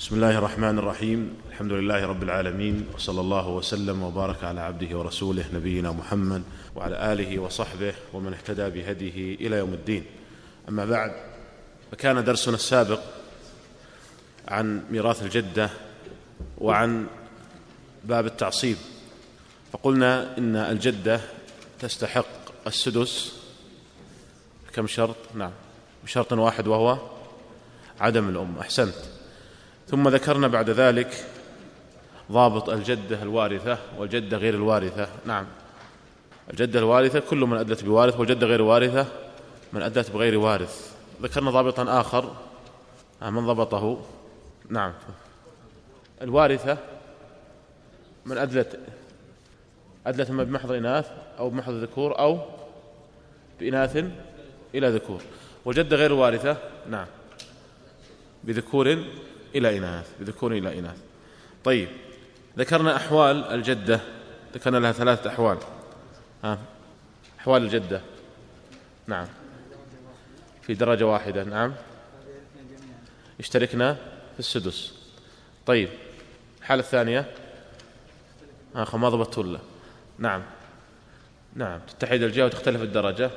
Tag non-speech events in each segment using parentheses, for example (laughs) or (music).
بسم الله الرحمن الرحيم. الحمد لله رب العالمين وصلى الله وسلم وبارك على عبده ورسوله نبينا محمد وعلى آله وصحبه ومن اهتدى بهديه إلى يوم الدين. أما بعد فكان درسنا السابق عن ميراث الجدة وعن باب التعصيب. فقلنا إن الجدة تستحق السدس. كم شرط؟ نعم بشرط واحد وهو عدم الأم. أحسنت. ثم ذكرنا بعد ذلك ضابط الجدة الوارثة والجدة غير الوارثة. نعم. الجدة الوارثة كل من أدلت بوارث والجدة غير وارثة من أدلت بغير وارث. ذكرنا ضابطا آخر. آه، من ضبطه؟ نعم. الوارثة من أدلت أدلت اما بمحض إناث أو بمحض ذكور أو بإناث إلى ذكور. والجدة غير الوارثه نعم. بذكور إلى إناث بذكور إلى إناث. طيب ذكرنا أحوال الجدة. ذكرنا لها ثلاثة أحوال. ها؟ أحوال الجدة. نعم. في درجة واحدة. نعم. اشتركنا في السدس. طيب الحالة الثانية. آخر ما ضبطت ولا؟ نعم. نعم تتحد الجهة وتختلف الدرجة.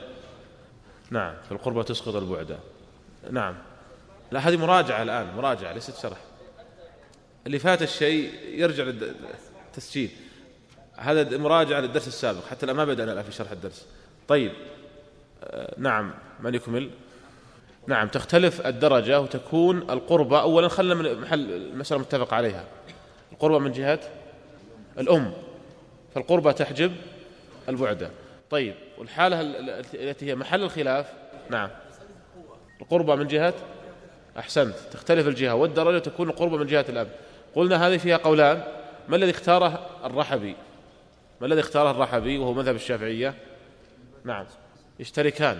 نعم في القربة تسقط البعدة نعم. لا هذه مراجعة الآن مراجعة ليست شرح. اللي فات الشيء يرجع للتسجيل هذا مراجعة للدرس السابق حتى الآن ما بدأنا الآن في شرح الدرس. طيب آه نعم من يكمل؟ نعم تختلف الدرجة وتكون القربة أولا خلنا من محل المسألة متفق عليها. القربة من جهة الأم. فالقربة تحجب البعدة طيب والحالة التي هي محل الخلاف. نعم. القربة من جهة أحسنت. تختلف الجهة. والدرجة تكون القربة من جهة الأب. قلنا هذه فيها قولان. ما الذي اختاره الرحبي؟ ما الذي اختاره الرحبي وهو مذهب الشافعية؟ نعم. يشتركان.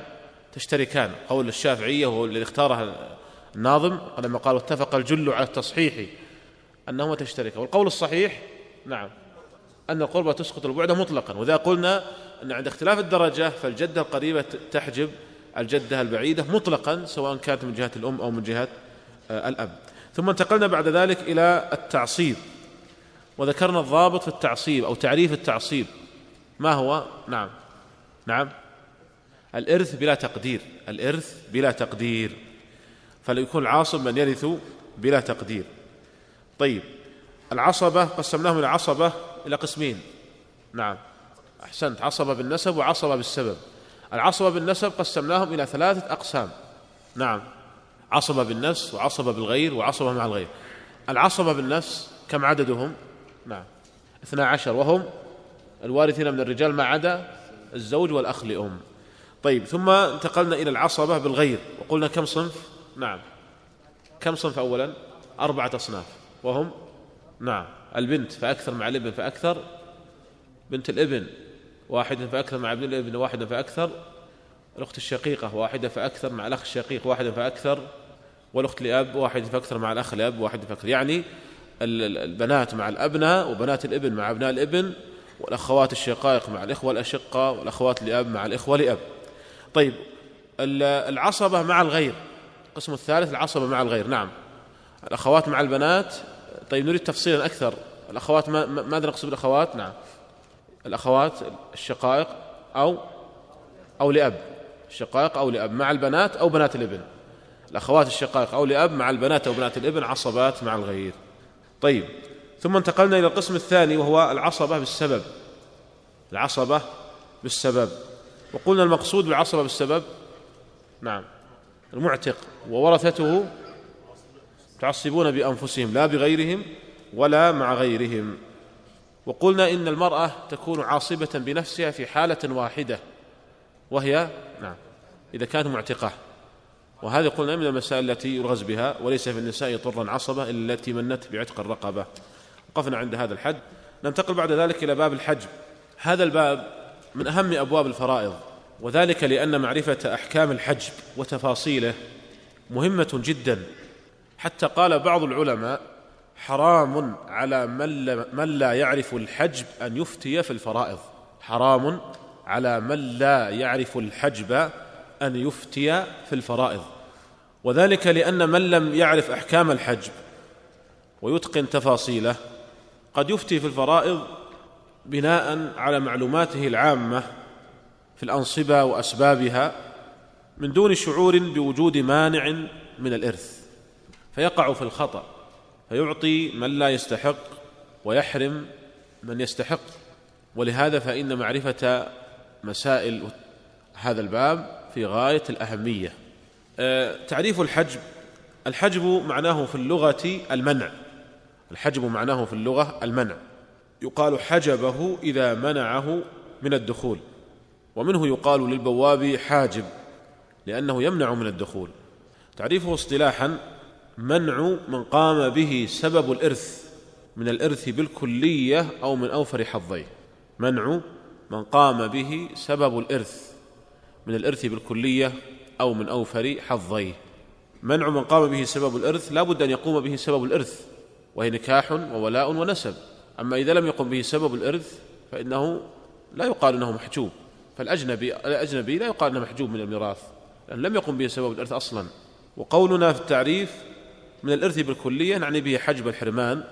تشتركان. قول الشافعية وهو الذي اختاره الناظم. لما قال اتفق الجل على التصحيح أنهما تشتركان. والقول الصحيح؟ نعم. أن القربة تسقط البعد مطلقا. وإذا قلنا أن عند اختلاف الدرجة فالجدة القريبة تحجب الجدة البعيدة مطلقا سواء كانت من جهة الأم أو من جهة آه، الأب. ثم انتقلنا بعد ذلك إلى التعصيب. وذكرنا الضابط في التعصيب أو تعريف التعصيب. ما هو؟ نعم. نعم. الإرث بلا تقدير. الإرث بلا تقدير. فليكون العاصب من يرث بلا تقدير. طيب. العصبة قسمناهم إلى عصبة إلى قسمين. نعم. أحسنت. عصبة بالنسب وعصبة بالسبب. العصبة بالنسب قسمناهم إلى ثلاثة أقسام. نعم. عصبة بالنفس وعصبة بالغير وعصبة مع الغير. العصبة بالنفس كم عددهم؟ نعم. اثنا عشر. وهم الوارثين من الرجال ما عدا الزوج والأخ لأم. طيب ثم انتقلنا إلى العصبة بالغير. وقلنا كم صنف؟ نعم. كم صنف أولا؟ أربعة أصناف. وهم؟ نعم. البنت فأكثر مع الابن فأكثر؟ بنت الابن. واحدا فأكثر مع ابن الابن واحدا فأكثر الأخت الشقيقة واحدة فأكثر مع الأخ الشقيق واحدا فأكثر والأخت لأب واحد فأكثر مع الأخ لأب واحد فأكثر. يعني البنات مع الأبناء وبنات الابن مع أبناء الابن والأخوات الشقائق مع الإخوة الأشقة والأخوات لأب مع الإخوة لأب. طيب العصبة مع الغير. القسم الثالث العصبة مع الغير. نعم. الأخوات مع البنات. طيب نريد تفصيلا أكثر. الأخوات ما ماذا نقصد بالأخوات؟ نعم. الأخوات الشقائق أو أو لأب. الشقائق أو لأب. مع البنات أو بنات الإبن. الأخوات الشقائق أو لأب مع البنات أو بنات الإبن عصبات مع الغير. طيب. ثم انتقلنا إلى القسم الثاني وهو العصبة بالسبب. العصبة بالسبب. وقلنا المقصود بالعصبة بالسبب. نعم. المعتق. وورثته تعصبون بأنفسهم لا بغيرهم ولا مع غيرهم. وقلنا إن المرأة تكون عاصبة بنفسها في حالة واحدة وهي نعم إذا كانت معتقة. وهذه قلنا من المسائل التي يرغز بها وليس في النساء طرا عصبة إلا التي منت بعتق الرقبة. وقفنا عند هذا الحد. ننتقل بعد ذلك إلى باب الحج هذا الباب من أهم أبواب الفرائض وذلك لأن معرفة أحكام الحج وتفاصيله مهمة جدا. حتى قال بعض العلماء حرام على من لا يعرف الحجب أن يفتي في الفرائض. حرام على من لا يعرف الحجب أن يفتي في الفرائض. وذلك لأن من لم يعرف أحكام الحجب ويتقن تفاصيله قد يفتي في الفرائض بناء على معلوماته العامة في الأنصبة وأسبابها من دون شعور بوجود مانع من الإرث. فيقع في الخطأ. فيعطي من لا يستحق ويحرم من يستحق. ولهذا فإن معرفة مسائل هذا الباب في غاية الأهمية. أه تعريف الحجب. الحجب معناه في اللغة المنع. الحجب معناه في اللغة المنع. يقال حجبه إذا منعه من الدخول. ومنه يقال للبواب حاجب لأنه يمنع من الدخول. تعريفه اصطلاحا منع من قام به سبب الإرث من الإرث بالكلية أو من أوفر حظيه. منع من قام به سبب الإرث من الإرث بالكلية أو من أوفر حظيه. منع من قام به سبب الإرث لا بد أن يقوم به سبب الإرث وهي نكاح وولاء ونسب. أما إذا لم يقم به سبب الإرث فإنه لا يقال إنه محجوب. فالأجنبي الأجنبي لا يقال إنه محجوب من الميراث لأن لم يقم به سبب الإرث أصلا. وقولنا في التعريف من الإرث بالكلية نعني به حجب الحرمان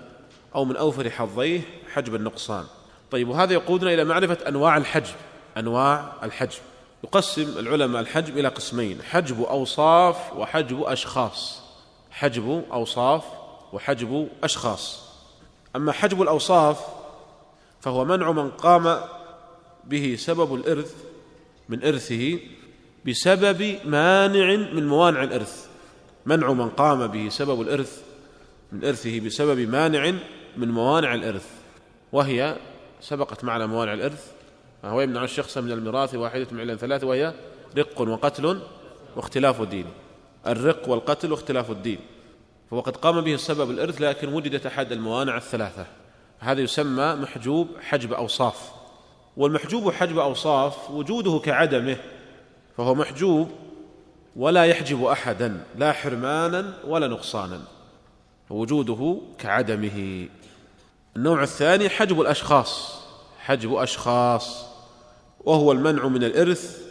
أو من أوفر حظيه حجب النقصان. طيب وهذا يقودنا إلى معرفة أنواع الحجب أنواع الحجب. يقسم العلماء الحجب إلى قسمين حجب أوصاف وحجب أشخاص. حجب أوصاف وحجب أشخاص. أما حجب الأوصاف فهو منع من قام به سبب الإرث من إرثه بسبب مانع من موانع الإرث. منع من قام به سبب الإرث من إرثه بسبب مانع من موانع الإرث وهي سبقت معنا موانع الإرث. فهو يمنع الشخص من الميراث واحدة من علل ثلاث وهي رق وقتل واختلاف الدين. الرق والقتل واختلاف الدين. فهو قد قام به السبب الإرث لكن وجدت أحد الموانع الثلاثة. هذا يسمى محجوب حجب أوصاف. والمحجوب حجب أوصاف وجوده كعدمه فهو محجوب ولا يحجب أحدا لا حرمانا ولا نقصانا. وجوده كعدمه. النوع الثاني حجب الأشخاص. حجب أشخاص. وهو المنع من الإرث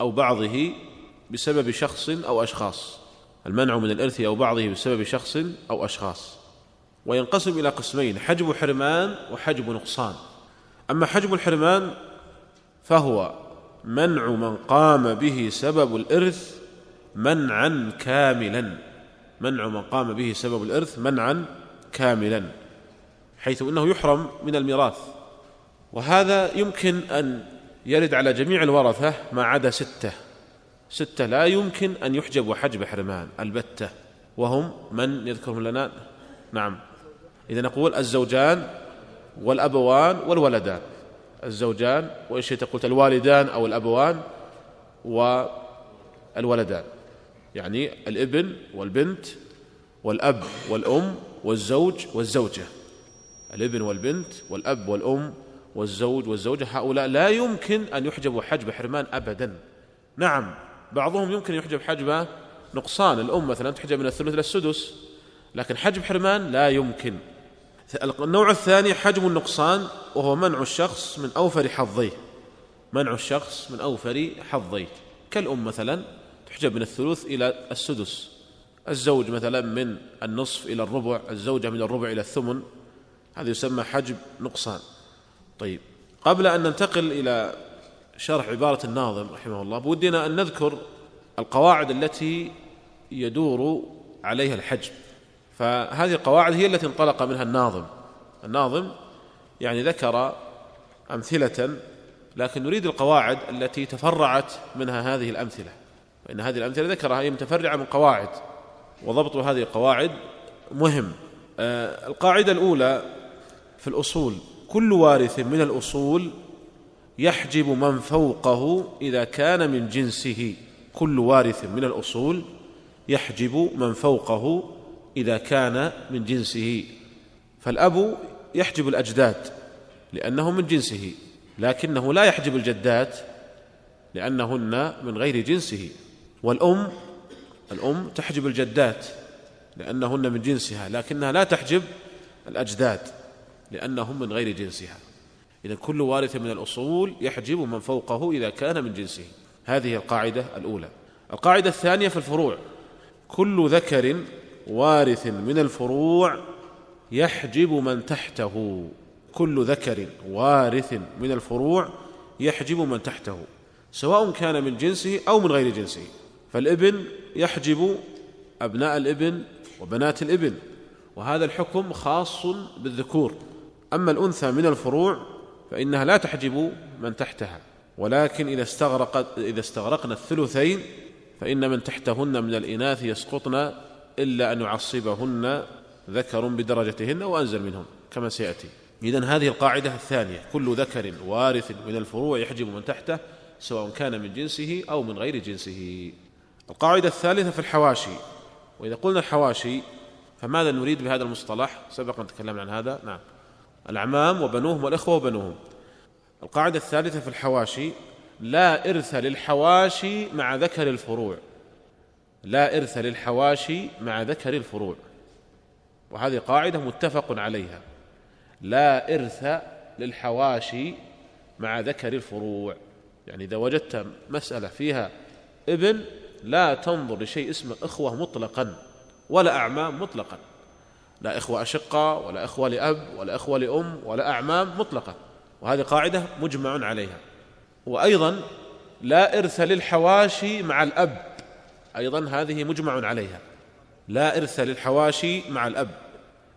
أو بعضه بسبب شخص أو أشخاص. المنع من الإرث أو بعضه بسبب شخص أو أشخاص. وينقسم إلى قسمين حجب حرمان وحجب نقصان. أما حجب الحرمان فهو منع من قام به سبب الإرث منعا كاملا. منع من قام به سبب الإرث منعا كاملا حيث إنه يحرم من الميراث. وهذا يمكن أن يرد على جميع الورثة ما عدا ستة. ستة لا يمكن أن يحجب حجب حرمان البتة. وهم من يذكرهم لنا؟ نعم. إذا نقول الزوجان والأبوان والولدان. الزوجان وإيش قلت الوالدان أو الأبوان والولدان. يعني الإبن والبنت والأب والأم والزوج والزوجة. الإبن والبنت والأب والأم والزوج والزوجة. هؤلاء لا يمكن أن يحجبوا حجب حرمان أبدا. نعم بعضهم يمكن يحجب حجب نقصان. الأم مثلا تحجب من الثلث إلى السدس لكن حجب حرمان لا يمكن. النوع الثاني حجب النقصان وهو منع الشخص من أوفر حظيه. منع الشخص من أوفر حظيه. كالأم مثلا تحجب من الثلث إلى السدس. الزوج مثلا من النصف إلى الربع الزوجة من الربع إلى الثمن. هذا يسمى حجب نقصان. طيب قبل أن ننتقل إلى شرح عبارة الناظم رحمه الله بودنا أن نذكر القواعد التي يدور عليها الحجب. فهذه القواعد هي التي انطلق منها الناظم. الناظم يعني ذكر أمثلة لكن نريد القواعد التي تفرعت منها هذه الأمثلة. فإن هذه الأمثلة ذكرها هي متفرعة من قواعد وضبط هذه القواعد مهم. آه القاعدة الأولى في الأصول كل وارث من الأصول يحجب من فوقه إذا كان من جنسه. كل وارث من الأصول يحجب من فوقه إذا كان من جنسه. فالأب يحجب الأجداد لأنه من جنسه لكنه لا يحجب الجدات لأنهن من غير جنسه. والأم الأم تحجب الجدات لأنهن من جنسها لكنها لا تحجب الأجداد لأنهم من غير جنسها. إذا كل وارث من الأصول يحجب من فوقه إذا كان من جنسه. هذه القاعدة الأولى. القاعدة الثانية في الفروع. كل ذكر وارث من الفروع يحجب من تحته. كل ذكر وارث من الفروع يحجب من تحته سواء كان من جنسه أو من غير جنسه. فالإبن يحجب أبناء الإبن وبنات الإبن وهذا الحكم خاص بالذكور. أما الأنثى من الفروع فإنها لا تحجب من تحتها ولكن إذا استغرقت إذا استغرقنا الثلثين فإن من تحتهن من الإناث يسقطن إلا أن يعصبهن ذكر بدرجتهن وانزل منهم كما سيأتي. اذا هذه القاعدة الثانية كل ذكر وارث من الفروع يحجب من تحته سواء كان من جنسه أو من غير جنسه. القاعدة الثالثة في الحواشي. وإذا قلنا الحواشي فماذا نريد بهذا المصطلح؟ سبق ان تكلمنا عن هذا. نعم. الأعمام وبنوهم والإخوة وبنوهم. القاعدة الثالثة في الحواشي لا إرث للحواشي مع ذكر الفروع. لا إرث للحواشي مع ذكر الفروع. وهذه قاعدة متفق عليها. لا إرث للحواشي مع ذكر الفروع. يعني إذا وجدت مسألة فيها ابن لا تنظر لشيء اسمه إخوة مطلقا ولا أعمام مطلقا. لا إخوة اشقاء ولا إخوة لأب ولا إخوة لأم ولا أعمام مطلقا. وهذه قاعدة مجمع عليها. وأيضا لا إرث للحواشي مع الأب. أيضا هذه مجمع عليها. لا إرث للحواشي مع الأب.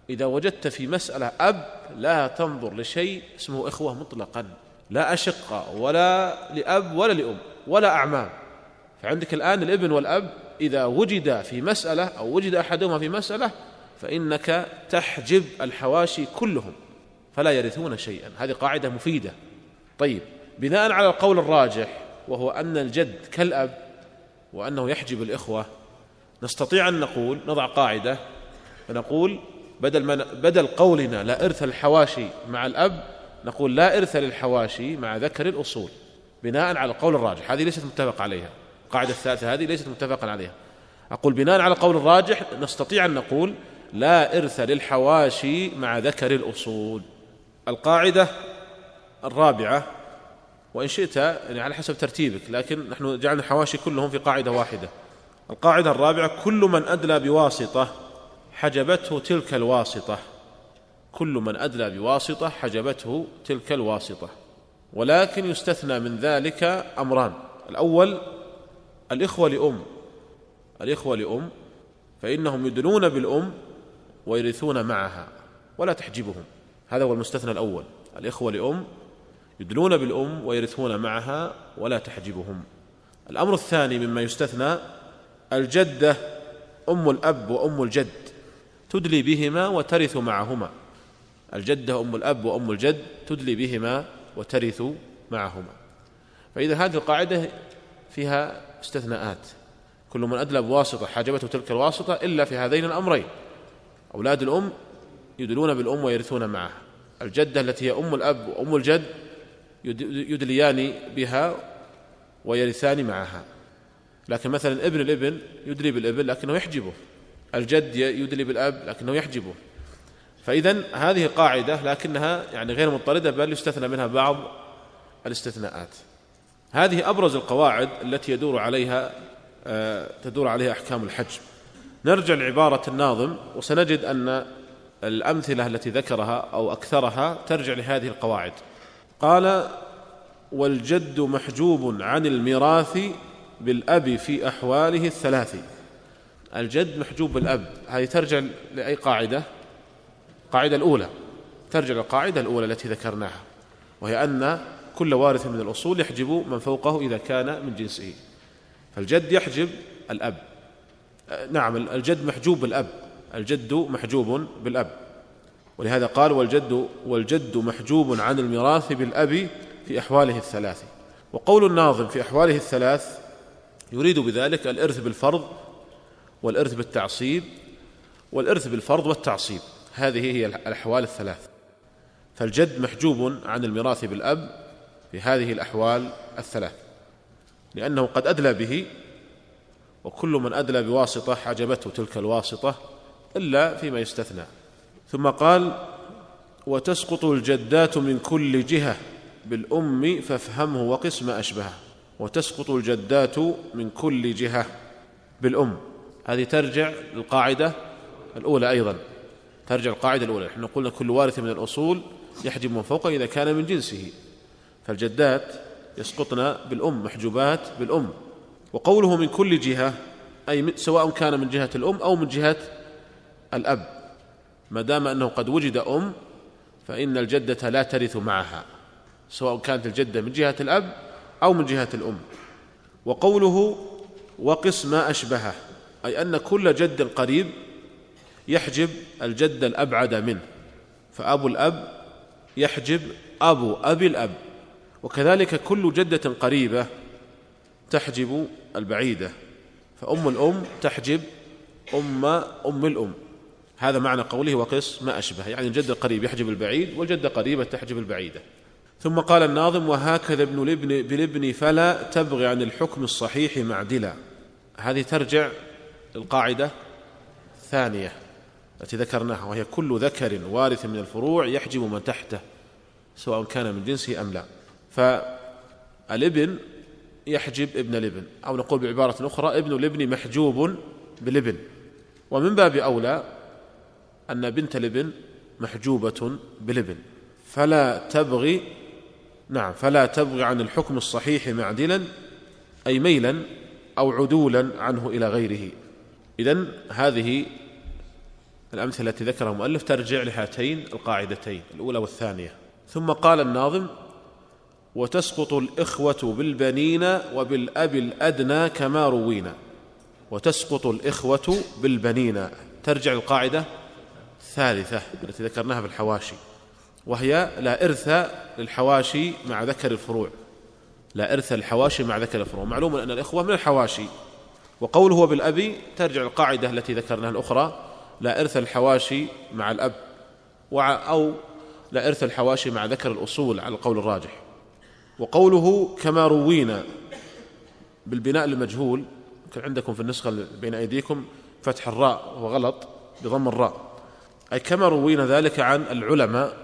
إذا وجدت في مسألة أب لا تنظر لشيء اسمه إخوة مطلقا. لا أشقة ولا لأب ولا لأم ولا أعمام. فعندك الآن الابن والأب إذا وجد في مسألة أو وجد أحدهما في مسألة فإنك تحجب الحواشي كلهم فلا يرثون شيئا. هذه قاعدة مفيدة. طيب بناء على القول الراجح وهو أن الجد كالأب وأنه يحجب الإخوة نستطيع أن نقول نضع قاعدة فنقول بدل من بدل قولنا لا إرث الحواشي مع الأب نقول لا إرث للحواشي مع ذكر الأصول. بناء على القول الراجح. هذه ليست متفق عليها. القاعدة الثالثة هذه ليست متفقا عليها. أقول بناء على القول الراجح نستطيع أن نقول لا إرث للحواشي مع ذكر الأصول. القاعدة الرابعة وإن شئت يعني على حسب ترتيبك لكن نحن جعلنا الحواشي كلهم في قاعدة واحدة. القاعدة الرابعة كل من أدلى بواسطة حجبته تلك الواسطة. كل من أدلى بواسطة حجبته تلك الواسطة. ولكن يستثنى من ذلك أمران. الأول الإخوة لأم الإخوة لأم فإنهم يدلون بالأم ويرثون معها ولا تحجبهم. هذا هو المستثنى الأول. الإخوة لأم يدلون بالأم ويرثون معها ولا تحجبهم. الأمر الثاني مما يستثنى الجدة أم الأب وأم الجد تدلي بهما وترث معهما. الجدة أم الأب وأم الجد تدلي بهما وترث معهما. فإذا هذه القاعدة فيها استثناءات. كل من ادلى بواسطه حاجبته تلك الواسطة إلا في هذين الأمرين. أولاد الأم يدلون بالأم ويرثون معها. الجدة التي هي أم الأب وأم الجد يدليان بها ويرثان معها. لكن مثلا ابن الإبن يدلي بالإبن لكنه يحجبه. الجد يدلي بالأب لكنه يحجبه. فاذا هذه قاعدة لكنها يعني غير مضطردة بل يستثنى منها بعض الاستثناءات. هذه أبرز القواعد التي يدور عليها آه، تدور عليها أحكام الحج. نرجع لعبارة الناظم وسنجد أن الأمثلة التي ذكرها أو أكثرها ترجع لهذه القواعد. قال والجد محجوب عن الميراث بالأب في أحواله الثلاث. الجد محجوب بالأب هذه ترجع لأي قاعدة؟ القاعده الأولى. ترجع للقاعدة الأولى التي ذكرناها وهي أن كل وارث من الأصول يحجب من فوقه إذا كان من جنسه. فالجد يحجب الأب. نعم الجد محجوب بالأب. الجد محجوب بالأب. ولهذا قال والجد والجد محجوب عن الميراث بالأب في أحواله الثلاث. وقول الناظم في أحواله الثلاث يريد بذلك الإرث بالفرض والإرث بالتعصيب والإرث بالفرض والتعصيب. هذه هي الأحوال الثلاث. فالجد محجوب عن الميراث بالأب في هذه الأحوال الثلاث لأنه قد أدلى به وكل من أدلى بواسطة حجبته تلك الواسطة إلا فيما يستثنى. ثم قال وتسقط الجدات من كل جهة بالأم فافهمه وقس ما أشبهه. وتسقط الجدات من كل جهة بالأم. هذه ترجع للقاعدة الأولى أيضا. ترجع القاعدة الأولى. نحن قلنا كل وارث من الأصول يحجب من فوقه إذا كان من جنسه. فالجدات يسقطن بالأم محجوبات بالأم. وقوله من كل جهة أي سواء كان من جهة الأم أو من جهة الأب. ما دام أنه قد وجد أم فإن الجدة لا ترث معها سواء كانت الجدة من جهة الأب أو من جهة الأم. وقوله وقس ما أشبهه أي أن كل جد قريب يحجب الجد الأبعد منه. فأبو الأب يحجب أبو أبي الأب. وكذلك كل جدة قريبة تحجب البعيدة فأم الأم تحجب أم أم الأم. هذا معنى قوله وقس ما أشبه يعني الجد القريب يحجب البعيد والجدة قريبة تحجب البعيدة. ثم قال الناظم وهكذا ابن الابن بالابن فلا تبغي عن الحكم الصحيح معدلا. هذه ترجع للقاعدة الثانية التي ذكرناها وهي كل ذكر وارث من الفروع يحجب من تحته سواء كان من جنسه أم لا. فالابن يحجب ابن الابن أو نقول بعبارة أخرى ابن الابن محجوب بالابن. ومن باب أولى أن بنت الابن محجوبة بالابن. فلا تبغي نعم فلا تبغي عن الحكم الصحيح معدلا أي ميلا أو عدولا عنه إلى غيره. إذن هذه الأمثلة التي ذكرها المؤلف ترجع لهاتين القاعدتين الأولى والثانية. ثم قال الناظم وتسقط الإخوة بالبنين وبالأب الأدنى كما روينا. وتسقط الإخوة بالبنين. ترجع القاعدة الثالثة التي ذكرناها في الحواشي. وهي لا إرث للحواشي مع ذكر الفروع. لا إرث للحواشي مع ذكر الفروع. معلوم أن الإخوة من الحواشي. وقوله وبالأب ترجع القاعدة التي ذكرناها الأخرى. لا إرث الحواشي مع الأب. أو لا إرث الحواشي مع ذكر الأصول على القول الراجح. وقوله كما روينا بالبناء المجهول يمكن عندكم في النسخة بين أيديكم فتح الراء وغلط بضم الراء. أي كما روينا ذلك عن العلماء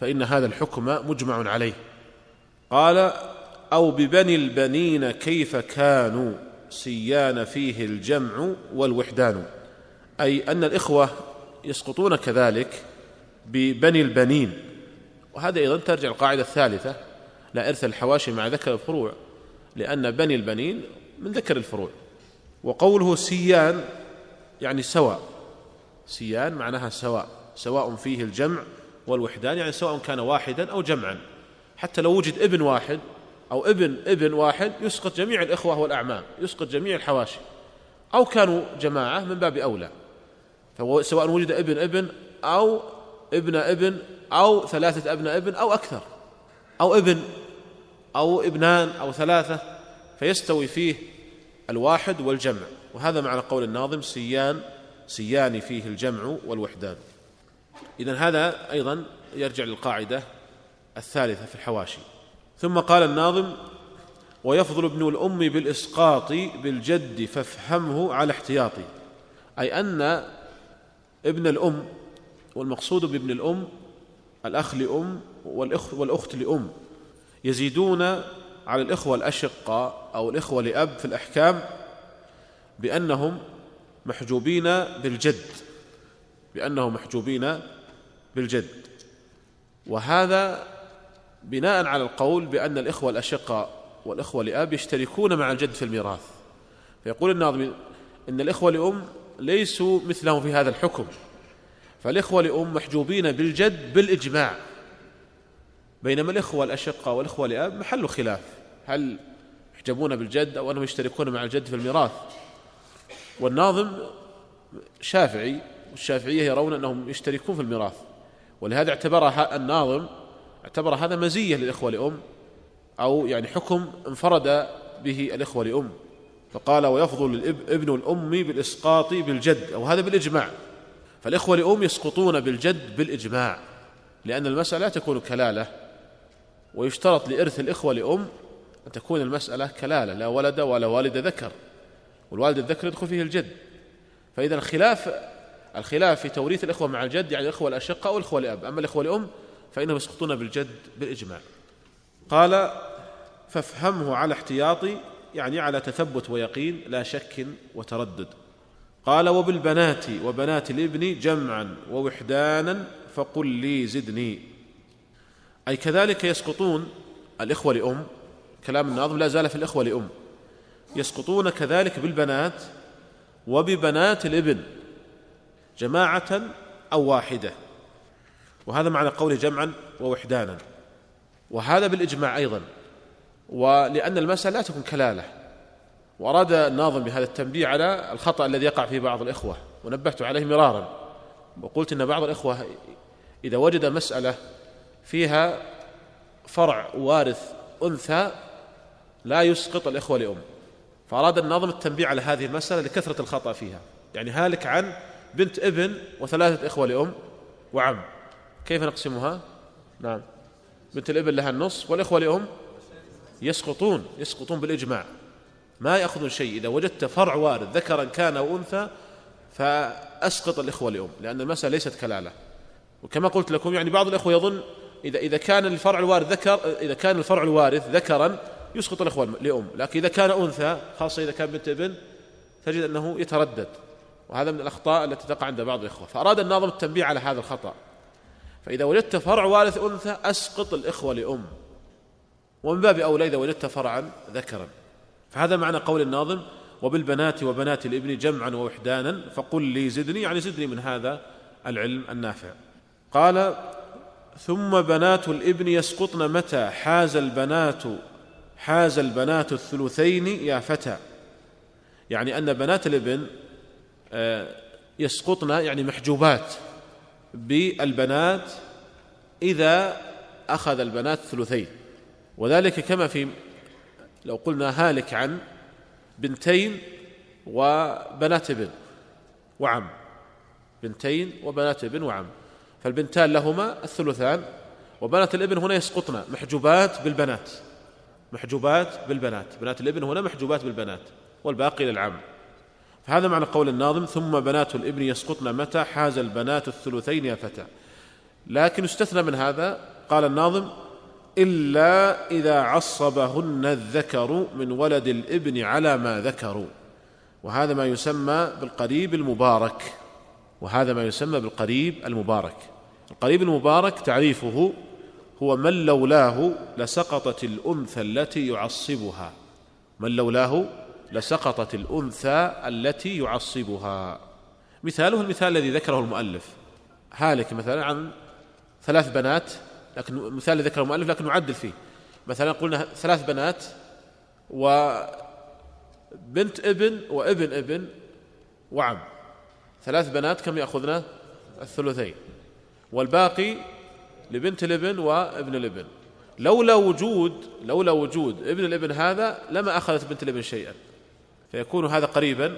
فإن هذا الحكم مجمع عليه. قال أو ببني البنين كيف كانوا سيان فيه الجمع والوحدان. أي أن الإخوة يسقطون كذلك ببني البنين. وهذا أيضا ترجع القاعدة الثالثة لا إرث الحواشي مع ذكر الفروع لأن بني البنين من ذكر الفروع. وقوله سيان يعني سواء. سيان معناها سواء سواء فيه الجمع والوحدان يعني سواء كان واحدا أو جمعا. حتى لو وجد ابن واحد أو ابن ابن واحد يسقط جميع الإخوة والأعمام يسقط جميع الحواشي. أو كانوا جماعة من باب أولى. فسواء وجد ابن ابن أو ابن ابن أو ثلاثة أبناء ابن أو أكثر. أو ابن أو ابنان أو ثلاثة فيستوي فيه الواحد والجمع. وهذا معنى قول الناظم سيان سيان فيه الجمع والوحدان. إذا هذا أيضا يرجع للقاعدة الثالثة في الحواشي. ثم قال الناظم ويفضل ابن الأم بالإسقاط بالجد فافهمه على احتياطي. أي أن ابن الأم والمقصود بابن الأم الأخ لأم والأخ والأخت لأم. يزيدون على الإخوة الأشقاء أو الإخوة لأب في الأحكام بأنهم محجوبين بالجد بأنهم محجوبين بالجد. وهذا بناء على القول بأن الإخوة الأشقاء والإخوة لأب يشتركون مع الجد في الميراث. فيقول الناظم إن الإخوة لأم ليسوا مثلهم في هذا الحكم فالإخوة لأم محجوبين بالجد بالإجماع. بينما الإخوة الأشقاء والإخوة لأب محل خلاف. هل يحجبون بالجد أو أنهم يشتركون مع الجد في الميراث؟ والناظم شافعي والشافعية يرون أنهم يشتركون في الميراث. ولهذا اعتبرها الناظم اعتبر هذا مزية للإخوة لأم أو يعني حكم انفرد به الإخوة لأم. فقال ويفضل ابن الأم بالإسقاط بالجد. أو هذا بالإجماع. فالإخوة لأم يسقطون بالجد بالإجماع لأن المسألة تكون كلالة. ويشترط لإرث الإخوة لأم أن تكون المسألة كلالة لا ولد ولا والد ذكر والوالد الذكر يدخل فيه الجد. فإذا الخلاف الخلاف في توريث الإخوة مع الجد يعني الإخوة الأشقة أو الإخوة لأب. أما الإخوة لأم فإنهم يسقطون بالجد بالإجماع. قال فافهمه على احتياطي يعني على تثبت ويقين لا شك وتردد. قال وبالبنات وبنات الإبن جمعا ووحدانا فقل لي زدني. أي كذلك يسقطون الإخوة لأم كلام الناظم لا زال في الإخوة لأم. يسقطون كذلك بالبنات وببنات الإبن جماعة أو واحدة. وهذا معنى قوله جمعا ووحدانا. وهذا بالإجماع أيضا. ولأن المسألة لا تكون كلالة. وأراد الناظم بهذا التنبيه على الخطأ الذي يقع فيه بعض الإخوة. ونبهت عليه مرارا. وقلت إن بعض الإخوة إذا وجد مسألة فيها فرع وارث أنثى لا يسقط الإخوة لأم. فأراد الناظم التنبيه على هذه المسألة لكثرة الخطأ فيها. يعني هالك عن بنت ابن وثلاثة إخوة لأم وعم. كيف نقسمها؟ نعم. بنت الابن لها النصف والإخوة لأم يسقطون يسقطون بالإجماع. ما يأخذون شيء. إذا وجدت فرع وارث ذكرا كان أو أنثى فأسقط الإخوة لأم لأن المسألة ليست كلالة. وكما قلت لكم يعني بعض الإخوة يظن إذا إذا كان الفرع الوارث ذكر إذا كان الفرع الوارث ذكرا يسقط الإخوة لأم. لكن إذا كان أنثى خاصة إذا كان بنت ابن تجد أنه يتردد. وهذا من الأخطاء التي تقع عند بعض الإخوة. فأراد الناظم التنبيه على هذا الخطأ. فإذا وجدت فرع وارث أنثى أسقط الإخوة لأم. ومن باب أولى إذا وجدت فرعا ذكرا. فهذا معنى قول الناظم وبالبنات وبنات الإبن جمعا ووحدانا فقل لي زدني. يعني زدني من هذا العلم النافع. قال ثم بنات الإبن يسقطن متى؟ حاز البنات حاز البنات الثلثين يا فتى. يعني أن بنات الإبن آه، يسقطن يعني محجوبات بالبنات إذا أخذ البنات ثلثين وذلك كما في لو قلنا هالك عن بنتين وبنات ابن وعم. بنتين وبنات ابن وعم. فالبنتان لهما الثلثان وبنات الابن هنا يسقطن محجوبات بالبنات محجوبات بالبنات بنات الابن هنا محجوبات بالبنات والباقي للعم. فهذا معنى قول الناظم ثم بنات الابن يسقطن متى حاز البنات الثلثين يا فتى. لكن استثنى من هذا قال الناظم إلا إذا عصبهن الذكر من ولد الابن على ما ذكروا. وهذا ما يسمى بالقريب المبارك. وهذا ما يسمى بالقريب المبارك. القريب المبارك تعريفه هو من لولاه لسقطت الأنثى التي يعصبها من لولاه لسقطت الأنثى التي يعصبها مثاله المثال الذي ذكره المؤلف. هالك مثلا عن ثلاث بنات لكن مثال ذكره المؤلف لكن نعدل فيه. مثلا قلنا ثلاث بنات وبنت ابن وابن ابن وعم. ثلاث بنات كم يأخذنا؟ الثلثين. والباقي لبنت الابن وابن الابن لولا وجود لولا وجود ابن الابن هذا لما أخذت بنت الابن شيئا. فيكون هذا قريبا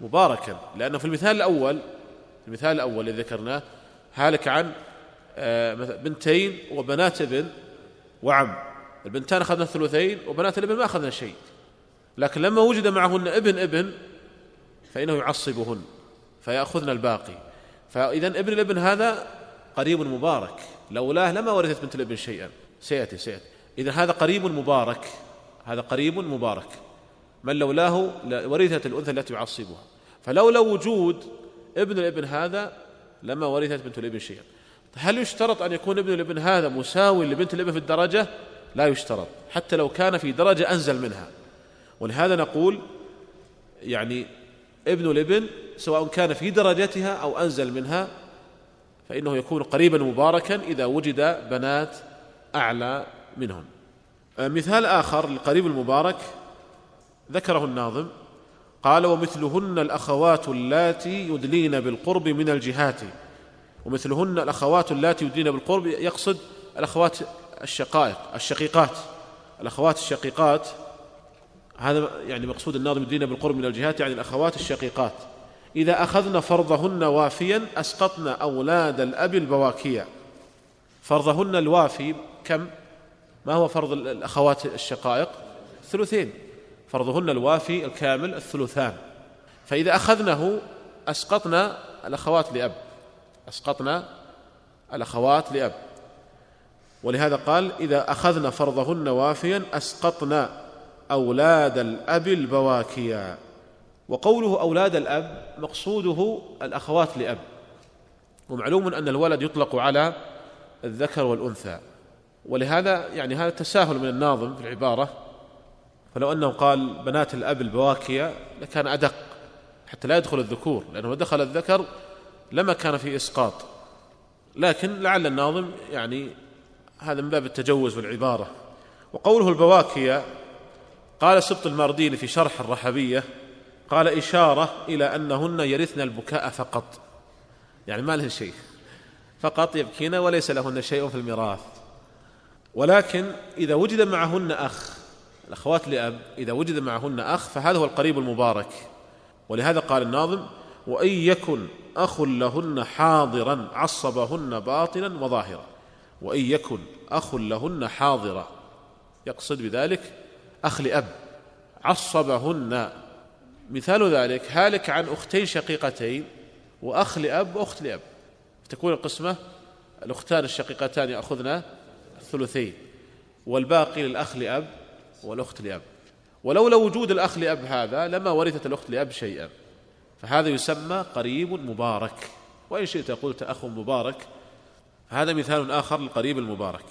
مباركا. لأنه في المثال الأول المثال الأول الذي ذكرناه هالك عن آه، بنتين وبنات ابن وعم. البنتان أخذنا الثلثين وبنات الابن ما أخذنا شيء. لكن لما وجد معهن ابن ابن فإنه يعصبهن فيأخذن الباقي. فإذا ابن الابن هذا قريب مبارك. لولاه لما ورثت بنت الابن شيئا. سيأتي سيأتي. إذا هذا قريب مبارك هذا قريب مبارك. من لولاه ورثت الأنثى التي يعصبها. فلولا وجود ابن الابن هذا لما ورثت بنت الابن شيئا. هل يشترط أن يكون ابن الابن هذا مساوي لبنت الابن في الدرجة؟ لا يشترط. حتى لو كان في درجة أنزل منها. ولهذا نقول يعني ابن الابن سواء كان في درجتها أو أنزل منها فإنه يكون قريبا مباركا إذا وجد بنات أعلى منهم. مثال آخر للقريب المبارك ذكره الناظم. قال ومثلهن الأخوات اللاتي يدلين بالقرب من الجهات. ومثلهن الأخوات اللاتي يدلين بالقرب يقصد الأخوات الشقائق الشقيقات. الأخوات الشقيقات هذا يعني مقصود الناظم يدلين بالقرب من الجهات يعني الأخوات الشقيقات. إذا أخذن فرضهن وافيا أسقطن أولاد الأب البواكية فرضهن الوافي كم؟ ما هو فرض الأخوات الشقائق؟ ثلثين فرضهن الوافي الكامل الثلثان. فإذا أخذنه أسقطنا الأخوات لأب. أسقطنا الأخوات لأب. ولهذا قال إذا أخذنا فرضهن وافيا أسقطنا أولاد الأب البواكيا وقوله أولاد الأب مقصوده الأخوات لأب. ومعلوم أن الولد يطلق على الذكر والأنثى. ولهذا يعني هذا تساهل من الناظم في العبارة. فلو أنه قال بنات الأب البواكية لكان أدق حتى لا يدخل الذكور لأنه دخل الذكر لما كان في إسقاط. لكن لعل الناظم يعني هذا من باب التجوز والعبارة. وقوله البواكية قال سبط الماردين في شرح الرحبية قال إشارة إلى أنهن يرثن البكاء فقط. يعني ما لهن شيء. فقط يبكين وليس لهن شيء في الميراث. ولكن إذا وجد معهن أخ الأخوات لأب إذا وجد معهن أخ فهذا هو القريب المبارك. ولهذا قال الناظم وإن يكن أخ لهن حاضرا عصبهن باطنا وظاهرا. وإن يكن أخ لهن حاضرا يقصد بذلك أخ لأب عصبهن مثال ذلك هالك عن أختين شقيقتين وأخ لأب وأخت لأب. تكون القسمة الأختان الشقيقتان يأخذن الثلثين والباقي للأخ لأب والأخت لأب. ولولا وجود الأخ لأب هذا لما ورثت الأخت لأب شيئا. فهذا يسمى قريب مبارك. وإن شئت قلت أخ مبارك. هذا مثال آخر للقريب المبارك.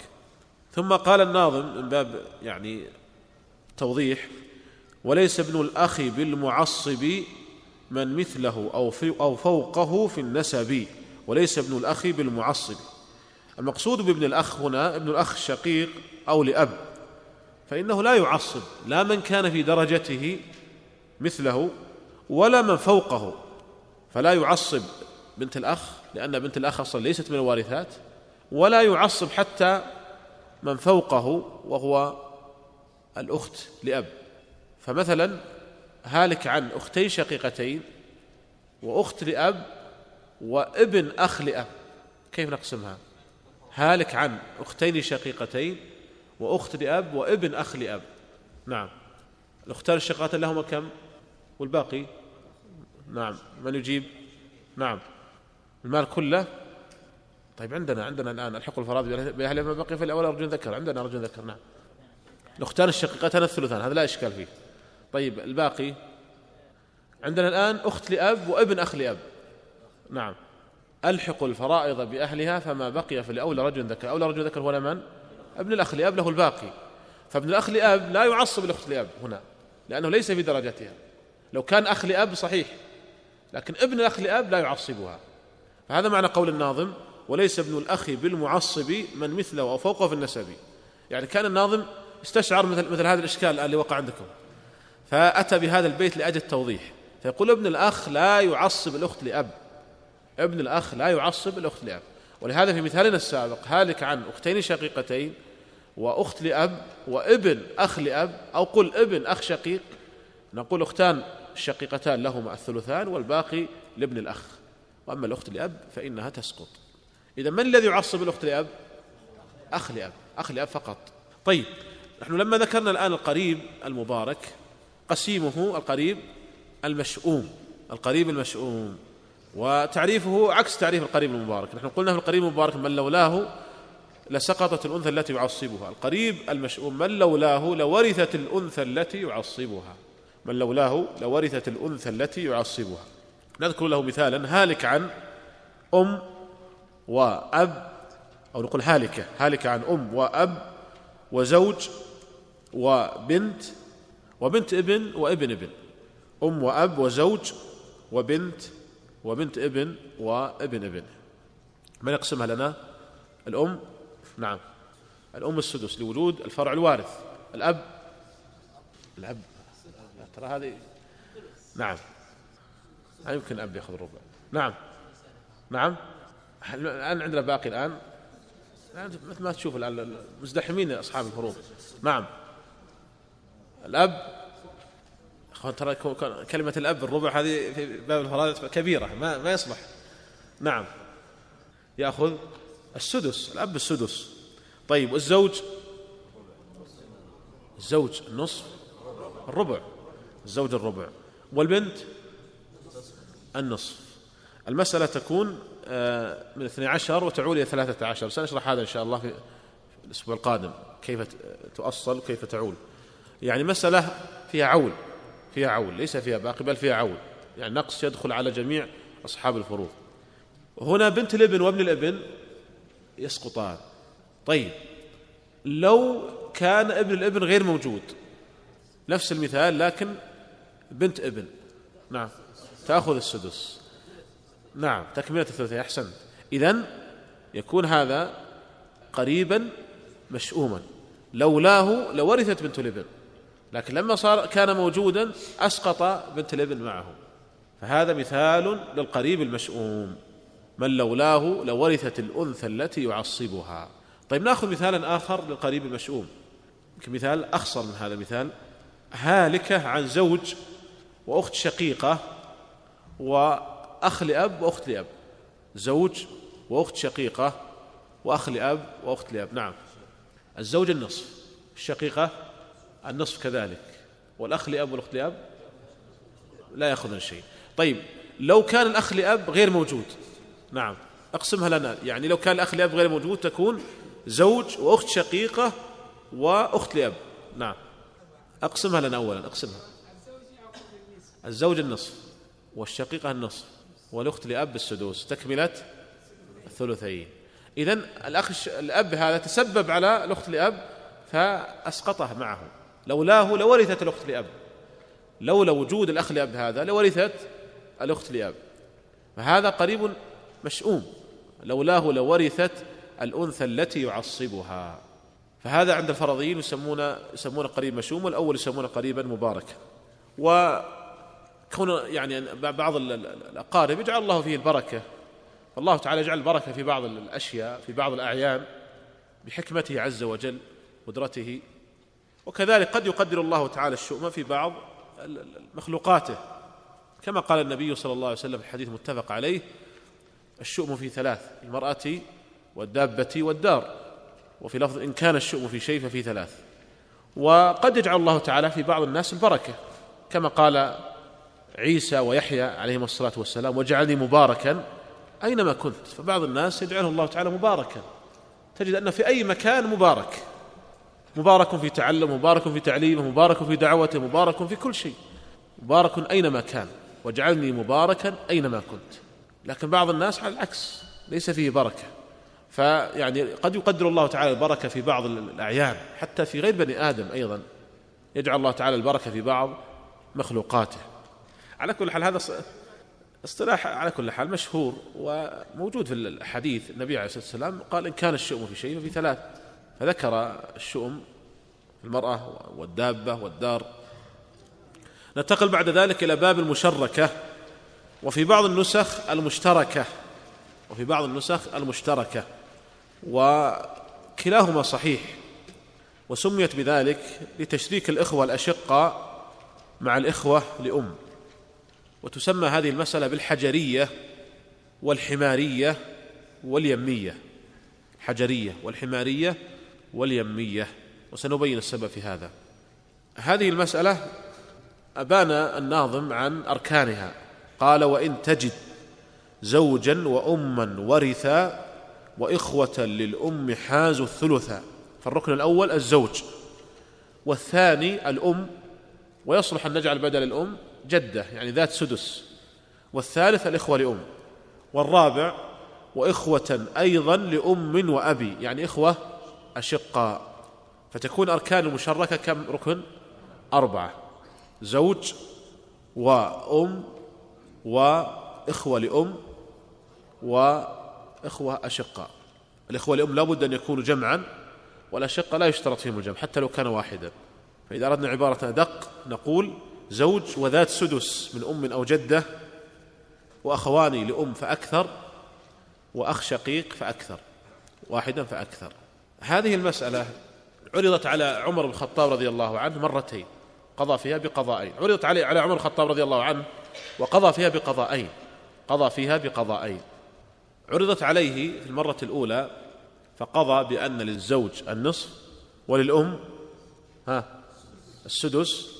ثم قال الناظم من باب يعني توضيح وليس ابن الأخ بالمعصب من مثله أو, في أو فوقه في النسب وليس ابن الأخ بالمعصب. المقصود بابن الأخ هنا ابن الأخ الشقيق أو لأب فإنه لا يعصب لا من كان في درجته مثله ولا من فوقه فلا يعصب بنت الأخ لأن بنت الأخ أصلا ليست من الوارثات ولا يعصب حتى من فوقه وهو الأخت لأب. فمثلا هالك عن أختين شقيقتين وأخت لأب وابن أخ لأب كيف نقسمها؟ هالك عن أختين شقيقتين وأخت لأب وابن أخ لأب. نعم. الأختان الشقيقتان لهما كم؟ والباقي؟ نعم. من يجيب؟ نعم. المال كله؟ طيب عندنا عندنا الآن الحق الفرائض بأهل ما بقي فالأول رجل ذكر عندنا رجل ذكر نعم. الأختان الشقيقتان الثلثان هذا لا إشكال فيه. طيب الباقي؟ عندنا الآن أخت لأب وابن أخ لأب. نعم. ألحق الفرائض بأهلها فما بقي فلأولى رجل ذكر. أولى رجل ذكر هو من؟ ابن الأخ لأب له الباقي. فابن الأخ لأب لا يعصب الأخت لأب هنا لأنه ليس في درجتها لو كان أخ لأب صحيح لكن ابن الأخ لأب لا يعصبها. فهذا معنى قول الناظم وليس ابن الأخ بالمعصب من مثله أو فوقه في النسب. يعني كان الناظم استشعر مثل مثل هذا الإشكال اللي وقع عندكم. فأتى بهذا البيت لأجل التوضيح. فيقول ابن الأخ لا يعصب الأخت لأب. ابن الأخ لا يعصب الأخت لأب. ولهذا في مثالنا السابق هالك عن أختين شقيقتين وأخت لأب وابن أخ لأب أو قل ابن أخ شقيق نقول أختان الشقيقتان لهما الثلثان والباقي لابن الأخ. وأما الأخت لأب فإنها تسقط. إذا من الذي يعصب الأخت لأب؟ أخ لأب. أخ لأب فقط. طيب نحن لما ذكرنا الآن القريب المبارك قسيمه القريب المشؤوم القريب المشؤوم. وتعريفه عكس تعريف القريب المبارك. نحن قلنا في القريب المبارك من لولاه لسقطت الأنثى التي يعصبها. القريب المشؤوم من لولاه لورثت الأنثى التي يعصبها. من لولاه لورثت الأنثى التي يعصبها. نذكر له مثالا هالك عن أم وأب أو نقول هالكة هالكة عن أم وأب وزوج وبنت وبنت ابن وابن ابن. أم وأب وزوج وبنت وبنت ابن وابن ابن. من يقسمها لنا؟ الأم نعم. الأم السدس لوجود الفرع الوارث. الأب الأب. ترى هذه نعم. لا يمكن الأب يأخذ الربع. نعم. نعم. الآن عندنا باقي الآن. مثل ما تشوف الآن مزدحمين أصحاب الفروض نعم. الأب ترى كلمة الأب الربع هذه في باب الفرائض كبيرة ما ما يصلح. نعم. يأخذ السدس الأب السدس. طيب والزوج؟ الزوج النصف الربع الزوج الربع. والبنت؟ النصف. المسألة تكون آه، من 12 وتعول إلى 13 سنشرح هذا إن شاء الله في الأسبوع القادم. كيف تؤصل وكيف تعول يعني مسألة فيها عول فيها عول ليس فيها باقي بل فيها عول يعني نقص يدخل على جميع أصحاب الفروض هنا بنت الابن وابن الابن يسقطان. طيب لو كان ابن الابن غير موجود نفس المثال لكن بنت ابن. نعم تأخذ السدس. نعم تكملة الثلثين أحسنت. إذن يكون هذا قريبا مشؤوما. لولاه لورثت بنت الابن. لكن لما صار كان موجودا أسقط بنت الابن معه. فهذا مثال للقريب المشؤوم. من لولاه لورثت الأنثى التي يعصبها. طيب نأخذ مثالا آخر للقريب المشؤوم. مثال أخصر من هذا المثال. هالكة عن زوج وأخت شقيقة وأخ لأب وأخت لأب. زوج وأخت شقيقة وأخ لأب وأخت لأب. نعم. الزوج النصف. الشقيقة النصف كذلك. والأخ لأب والأخت لأب لا يأخذون شيء. طيب لو كان الأخ لأب غير موجود نعم أقسمها لنا يعني لو كان الأخ لأب غير موجود تكون زوج وأخت شقيقة وأخت لأب نعم. أقسمها لنا أولا أقسمها. الزوج النصف والشقيقة النصف والأخت لأب السدوس تكملة الثلثين. إذا الأخ الأب هذا تسبب على الأخت لأب فأسقطه معه. لولاه لورثت الأخت لأب. لولا وجود الأخ لأب هذا لورثت الأخت لأب. فهذا قريب مشؤوم. لولاه لورثت الأنثى التي يعصبها. فهذا عند الفرضيين يسمون يسمونه قريب مشؤوم والأول يسمونه قريبا مباركا. وكون يعني بعض الأقارب يجعل الله فيه البركة. فالله تعالى يجعل البركة في بعض الأشياء في بعض الأعيان بحكمته عز وجل قدرته وكذلك قد يقدر الله تعالى الشؤم في بعض مخلوقاته. كما قال النبي صلى الله عليه وسلم في الحديث متفق عليه الشؤم في ثلاث المرأة والدابة والدار. وفي لفظ إن كان الشؤم في شيء ففي ثلاث. وقد يجعل الله تعالى في بعض الناس البركة. كما قال عيسى ويحيى عليهما الصلاة والسلام وجعلني مباركا أينما كنت. فبعض الناس يجعله الله تعالى مباركا. تجد أن في أي مكان مبارك. مبارك في تعلم مبارك في تعليمه مبارك في دعوته مبارك في كل شيء. مبارك أينما كان. واجعلني مباركا أينما كنت. لكن بعض الناس على العكس ليس فيه بركة. فيعني قد يقدر الله تعالى البركة في بعض الأعيان. حتى في غير بني آدم أيضا يجعل الله تعالى البركة في بعض مخلوقاته. على كل حال هذا اصطلاح على كل حال مشهور وموجود في الحديث. النبي عليه الصلاة والسلام قال إن كان الشؤم في شيء ففي ثلاث. فذكر الشؤم المرأة والدابة والدار. ننتقل بعد ذلك إلى باب المشركة وفي بعض النسخ المشتركة وفي بعض النسخ المشتركة وكلاهما صحيح وسميت بذلك لتشريك الإخوة الأشقة مع الإخوة لأم. وتسمى هذه المسألة بالحجرية والحمارية واليمية. الحجرية والحمارية واليمية وسنبين السبب في هذا. هذه المسألة أبان الناظم عن أركانها. قال وإن تجد زوجا وأما ورثا وإخوة للأم حازوا الثلثا فالركن الأول الزوج والثاني الأم ويصلح أن نجعل بدل الأم جدة يعني ذات سدس. والثالث الإخوة لأم والرابع وإخوة أيضا لأم وأبي يعني إخوة أشقاء فتكون أركان المشركة كم ركن؟ أربعة. زوج وأم وإخوة لأم وإخوة أشقاء الإخوة لأم لابد أن يكونوا جمعا والأشقة لا يشترط فيهم الجمع حتى لو كان واحدا. فإذا أردنا عبارة أدق نقول زوج وذات سدس من أم أو جدة وأخوان لأم فأكثر وأخ شقيق فأكثر واحدا فأكثر. هذه المسألة عرضت على عمر بن الخطاب رضي الله عنه مرتين قضى فيها بقضاءين عرضت عليه على عمر الخطاب رضي الله عنه وقضى فيها بقضاءين قضى فيها بقضاءين عرضت عليه في المرة الأولى فقضى بأن للزوج النصف وللأم ها السدس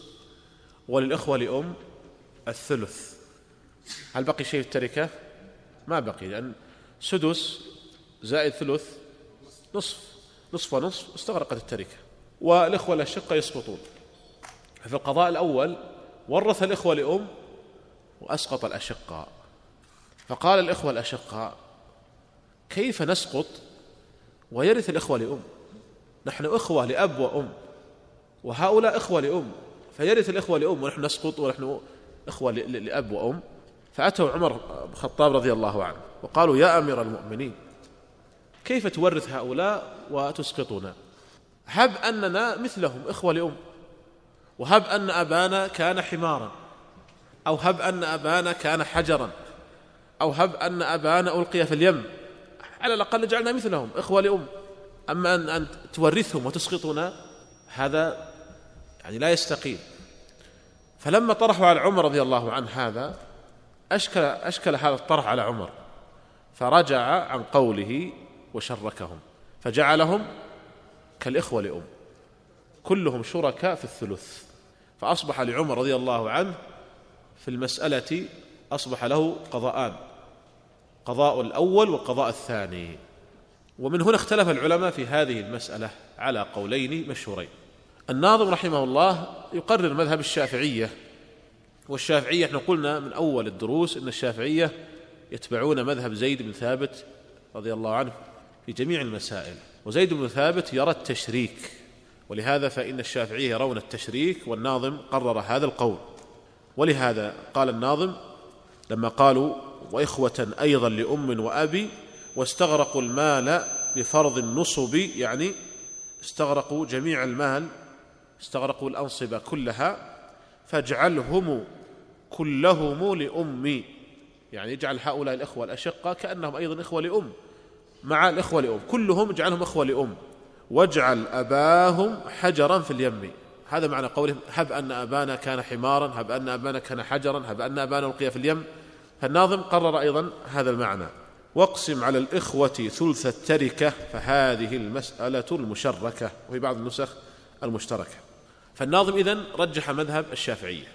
وللإخوة لأم الثلث. هل بقي شيء في التركة؟ ما بقي لأن سدس زائد ثلث نصف. نصف ونصف استغرقت التركة. والإخوة الأشقة يسقطون. في القضاء الأول ورث الإخوة لأم وأسقط الأشقاء فقال الإخوة الأشقاء كيف نسقط ويرث الإخوة لأم؟ نحن إخوة لأب وأم وهؤلاء إخوة لأم فيرث الإخوة لأم ونحن نسقط ونحن إخوة لأب وأم. فأتوا عمر بن الخطاب رضي الله عنه وقالوا يا أمير المؤمنين كيف تورث هؤلاء وتسقطنا؟ هب أننا مثلهم إخوة لأم. وهب أن أبانا كان حمارا. أو هب أن أبانا كان حجرا. أو هب أن أبانا ألقي في اليم. على الأقل جعلنا مثلهم إخوة لأم. أما أن, أن تورثهم وتسقطنا هذا يعني لا يستقيم. فلما طرحوا على عمر رضي الله عنه هذا أشكل, أشكل هذا الطرح على عمر. فرجع عن قوله وشركهم فجعلهم كالإخوة لأم. كلهم شركاء في الثلث. فأصبح لعمر رضي الله عنه في المسألة أصبح له قضاءان قضاء الأول والقضاء الثاني. ومن هنا اختلف العلماء في هذه المسألة على قولين مشهورين. الناظم رحمه الله يقرر مذهب الشافعية والشافعية إحنا قلنا من أول الدروس أن الشافعية يتبعون مذهب زيد بن ثابت رضي الله عنه في جميع المسائل. وزيد بن ثابت يرى التشريك ولهذا فإن الشافعية يرون التشريك والناظم قرر هذا القول. ولهذا قال الناظم لما قالوا وإخوة أيضا لأم وأبي واستغرقوا المال بفرض النصب يعني استغرقوا جميع المال استغرقوا الأنصبة كلها فاجعلهم كلهم لأمي. يعني اجعل هؤلاء الإخوة الأشقة كأنهم أيضا إخوة لأم. مع الإخوة لأم. كلهم اجعلهم إخوة لأم. واجعل أباهم حجرا في اليم. هذا معنى قولهم هب أن أبانا كان حمارا هب أن أبانا كان حجرا هب أن أبانا ألقي في اليم. فالناظم قرر أيضا هذا المعنى. واقسم على الإخوة ثلث التركة فهذه المسألة المشركة وفي بعض النسخ المشتركة. فالناظم إذن رجح مذهب الشافعية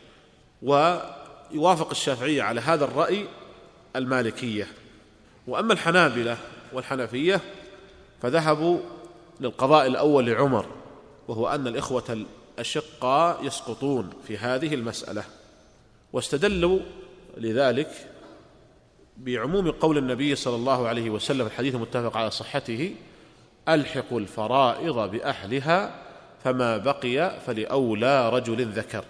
ويوافق الشافعية على هذا الرأي المالكية. وأما الحنابلة والحنفية فذهبوا للقضاء الأول لعمر وهو أن الإخوة الأشقاء يسقطون في هذه المسألة واستدلوا لذلك بعموم قول النبي صلى الله عليه وسلم الحديث المتفق على صحته ألحقوا الفرائض بأهلها فما بقي فلأولى رجل ذكر.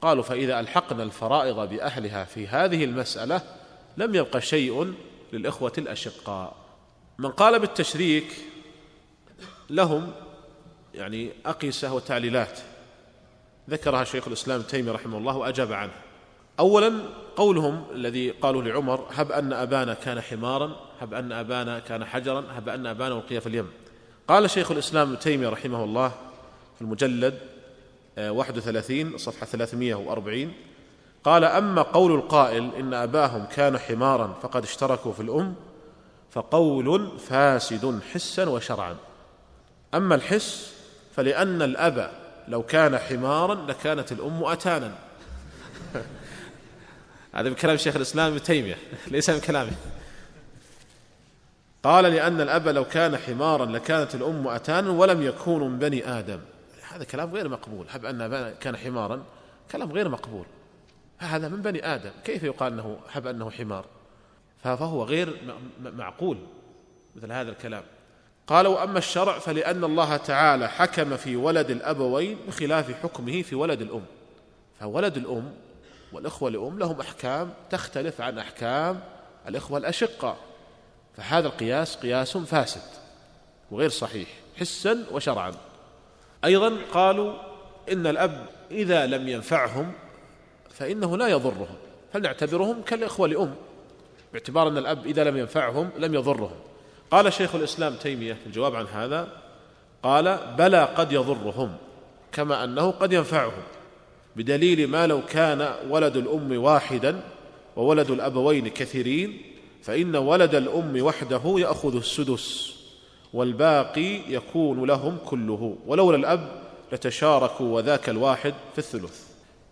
قالوا فإذا ألحقنا الفرائض بأهلها في هذه المسألة لم يبق شيء للإخوة الأشقاء. من قال بالتشريك لهم يعني أقيسة وتعليلات. ذكرها شيخ الإسلام تيمي رحمه الله وأجاب عنه أولا قولهم الذي قالوا لعمر هب أن أبانا كان حمارا هب أن أبانا كان حجرا هب أن أبانا ألقي في اليم. قال شيخ الإسلام ابن تيمية رحمه الله في المجلد 31 آه، صفحة 340 قال أما قول القائل إن أباهم كان حمارا فقد اشتركوا في الأم فقول فاسد حسا وشرعا. أما الحس فلأن الأب لو كان حمارا لكانت الأم أتانا. (laughs) هذا من كلام شيخ الإسلام ابن تيمية ليس من كلامه. قال لأن الأب لو كان حمارا لكانت الأم أتانا ولم يكونوا من بني آدم. هذا كلام غير مقبول. حب أن كان حمارا كلام غير مقبول. هذا من بني آدم. كيف يقال أنه حب أنه حمار؟ فهو غير معقول مثل هذا الكلام. قال وأما الشرع فلأن الله تعالى حكم في ولد الأبوين بخلاف حكمه في ولد الأم. فولد الأم والإخوة الام لهم أحكام تختلف عن أحكام الإخوة الاشقاء فهذا القياس قياس فاسد وغير صحيح حسا وشرعا. أيضا قالوا إن الأب إذا لم ينفعهم فإنه لا يضرهم فلنعتبرهم كالإخوة لأم باعتبار أن الأب إذا لم ينفعهم لم يضرهم. قال شيخ الإسلام تيمية في الجواب عن هذا قال بلى قد يضرهم كما أنه قد ينفعهم بدليل ما لو كان ولد الأم واحدا وولد الأبوين كثيرين فإن ولد الأم وحده يأخذ السدس والباقي يكون لهم كله ولولا الأب لتشاركوا وذاك الواحد في الثلث.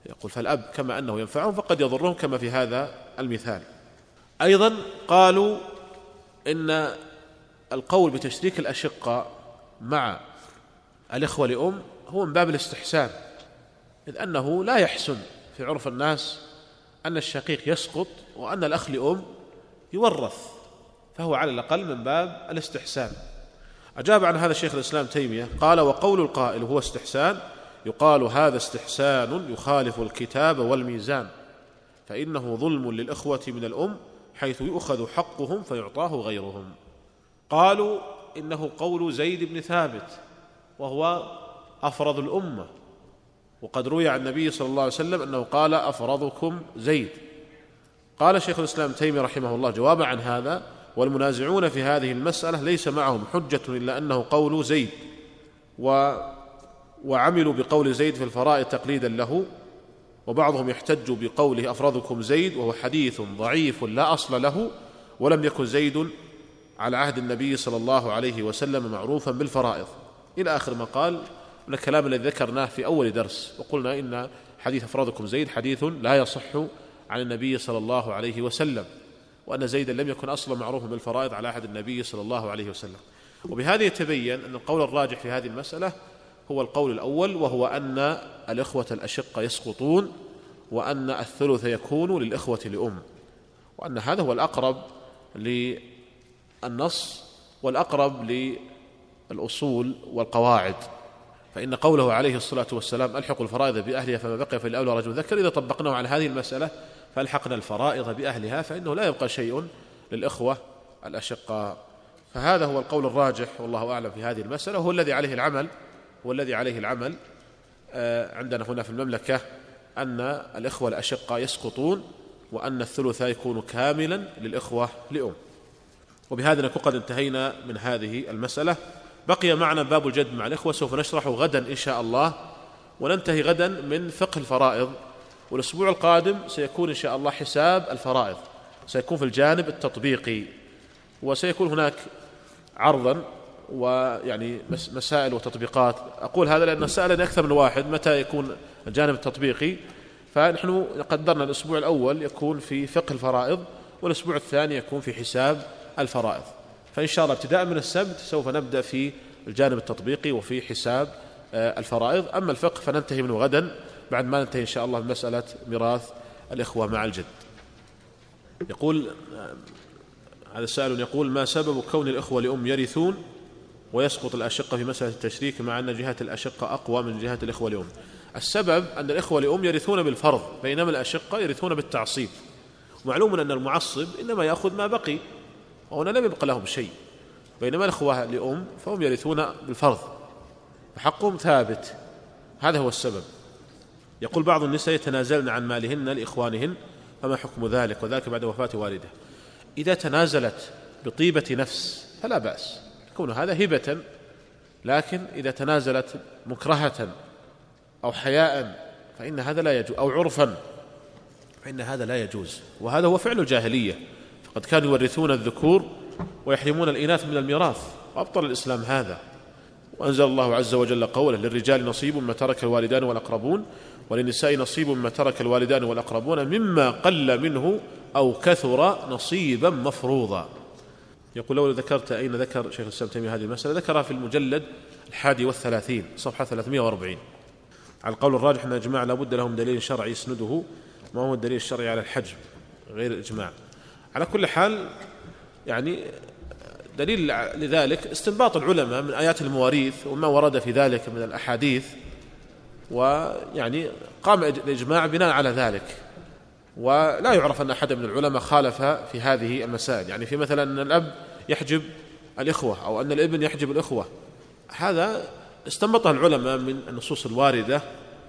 يقول فالأب كما أنه ينفعهم فقد يضرهم كما في هذا المثال. أيضا قالوا إن القول بتشريك الأشقاء مع الإخوة لأم هو من باب الاستحسان إذ أنه لا يحسن في عرف الناس أن الشقيق يسقط وأن الأخ لأم يورث فهو على الأقل من باب الاستحسان. أجاب عن هذا الشيخ الإسلام تيمية قال وقول القائل هو استحسان يقال هذا استحسان يخالف الكتاب والميزان فإنه ظلم للإخوة من الأم حيث يؤخذ حقهم فيعطاه غيرهم. قالوا إنه قول زيد بن ثابت وهو أفرض الأمة. وقد روي عن النبي صلى الله عليه وسلم أنه قال أفرضكم زيد. قال شيخ الإسلام تيمي رحمه الله جوابا عن هذا والمنازعون في هذه المسألة ليس معهم حجة إلا أنه قول زيد. و وعملوا بقول زيد في الفرائض تقليدا له وبعضهم يحتج بقوله أفرضكم زيد وهو حديث ضعيف لا أصل له ولم يكن زيد على عهد النبي صلى الله عليه وسلم معروفا بالفرائض. إلى آخر ما قال من الكلام الذي ذكرناه في أول درس وقلنا إن حديث أفرادكم زيد حديث لا يصح عن النبي صلى الله عليه وسلم وأن زيدا لم يكن أصلا معروفا بالفرائض على عهد النبي صلى الله عليه وسلم. وبهذا يتبين أن القول الراجح في هذه المسألة هو القول الأول وهو أن الإخوة الأشقة يسقطون وأن الثلث يكون للإخوة لأم. وأن هذا هو الأقرب للنص والأقرب للأصول والقواعد. فإن قوله عليه الصلاة والسلام ألحقوا الفرائض بأهلها فما بقي فالأولى رجل ذكر إذا طبقناه على هذه المسألة فألحقنا الفرائض بأهلها فإنه لا يبقى شيء للإخوة الأشقاء فهذا هو القول الراجح والله أعلم في هذه المسألة وهو الذي عليه العمل هو الذي عليه العمل آه، عندنا هنا في المملكة أن الإخوة الأشقاء يسقطون وأن الثلث يكون كاملا للإخوة لأم. وبهذا نكون قد انتهينا من هذه المسألة. بقي معنا باب الجد مع الإخوة سوف نشرحه غدا إن شاء الله وننتهي غدا من فقه الفرائض. والأسبوع القادم سيكون إن شاء الله حساب الفرائض. سيكون في الجانب التطبيقي. وسيكون هناك عرضا ويعني مسائل وتطبيقات. أقول هذا لأن سألني أكثر من واحد متى يكون الجانب التطبيقي؟ فنحن قدرنا الأسبوع الأول يكون في فقه الفرائض والأسبوع الثاني يكون في حساب الفرائض. فإن شاء الله ابتداء من السبت سوف نبدأ في الجانب التطبيقي وفي حساب آه، الفرائض. أما الفقه فننتهي منه غدا بعد ما ننتهي إن شاء الله من مسألة ميراث الإخوة مع الجد. يقول آه، هذا السائل يقول ما سبب كون الإخوة لأم يرثون؟ ويسقط الأشقة في مسألة التشريك مع أن جهة الأشقة أقوى من جهة الإخوة لأم السبب أن الإخوة لأم يرثون بالفرض بينما الأشقة يرثون بالتعصيب. ومعلوم أن المعصب إنما يأخذ ما بقي وهنا لم يبق لهم شيء. بينما الأخوة لأم فهم يرثون بالفرض. فحقهم ثابت. هذا هو السبب. يقول بعض النساء يتنازلن عن مالهن لإخوانهن فما حكم ذلك؟ وذلك بعد وفاة والده. إذا تنازلت بطيبة نفس فلا بأس. يكون هذا هبة لكن إذا تنازلت مكرهة أو حياء فإن هذا لا يجوز أو عرفا فإن هذا لا يجوز. وهذا هو فعل الجاهلية. قد كانوا يورثون الذكور ويحرمون الإناث من الميراث. وأبطل الإسلام هذا. وأنزل الله عز وجل قوله للرجال نصيب مما ترك الوالدان والأقربون وللنساء نصيب مما ترك الوالدان والأقربون مما قل منه أو كثر نصيبا مفروضا. يقول لو ذكرت أين ذكر شيخ الإسلام تيمية هذه المسألة؟ ذكرها في المجلد الحادي والثلاثين صفحة 340 على القول الراجح أن الإجماع لابد لهم دليل شرعي يسنده ما هو الدليل الشرعي على الحجم؟ غير الإجماع. على كل حال يعني دليل لذلك استنباط العلماء من آيات المواريث وما ورد في ذلك من الأحاديث ويعني قام الإجماع بناء على ذلك. ولا يعرف أن أحد من العلماء خالف في هذه المسائل. يعني في مثلا أن الأب يحجب الإخوة أو أن الابن يحجب الإخوة. هذا استنبطه العلماء من النصوص الواردة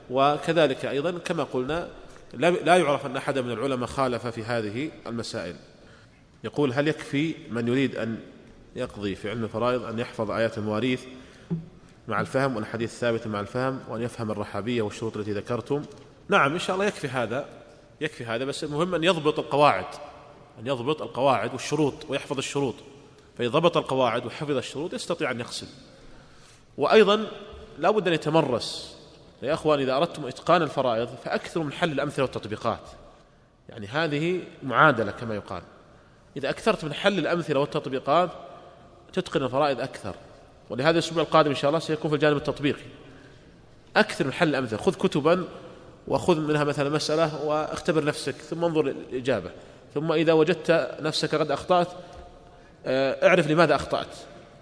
وكذلك أيضا كما قلنا لا يعرف أن أحد من العلماء خالف في هذه المسائل. يقول هل يكفي من يريد أن يقضي في علم الفرائض أن يحفظ آيات المواريث مع الفهم والحديث الثابت مع الفهم وأن يفهم الرحابية والشروط التي ذكرتم؟ نعم إن شاء الله يكفي هذا. يكفي هذا بس المهم أن يضبط القواعد أن يضبط القواعد والشروط ويحفظ الشروط. فإذا ضبط القواعد وحفظ الشروط يستطيع أن يغسل. وأيضا لا بد أن يتمرس. يا أخوان إذا أردتم إتقان الفرائض فأكثروا من حل الأمثلة والتطبيقات. يعني هذه معادلة كما يقال. إذا أكثرت من حل الأمثلة والتطبيقات تتقن الفرائض أكثر. ولهذا الأسبوع القادم إن شاء الله سيكون في الجانب التطبيقي. أكثر من حل الأمثلة. خذ كتبا وخذ منها مثلا مسألة واختبر نفسك ثم انظر الإجابة ثم إذا وجدت نفسك قد أخطأت آه، اعرف لماذا أخطأت.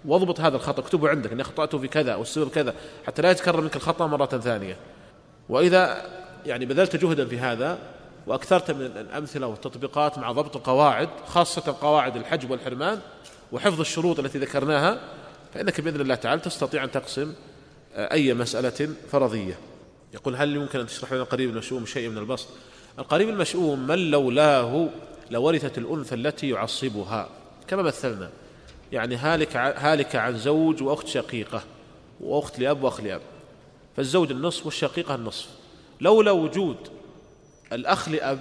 واضبط هذا الخطأ اكتبه عندك أني أخطأت في كذا والسبب كذا حتى لا يتكرر منك الخطأ مرة ثانية. وإذا يعني بذلت جهدا في هذا وأكثرت من الأمثلة والتطبيقات مع ضبط القواعد خاصة قواعد الحجب والحرمان وحفظ الشروط التي ذكرناها فإنك بإذن الله تعالى تستطيع أن تقسم آه، أي مسألة فرضية. يقول هل يمكن أن تشرح لنا القريب المشؤوم شيء من البسط؟ القريب المشؤوم من لولاه لورثت الأنثى التي يعصبها كما مثلنا. يعني هالك هالك عن زوج وأخت شقيقة وأخت لأب وأخ لأب. فالزوج النصف والشقيقة النصف. لولا وجود الأخ لأب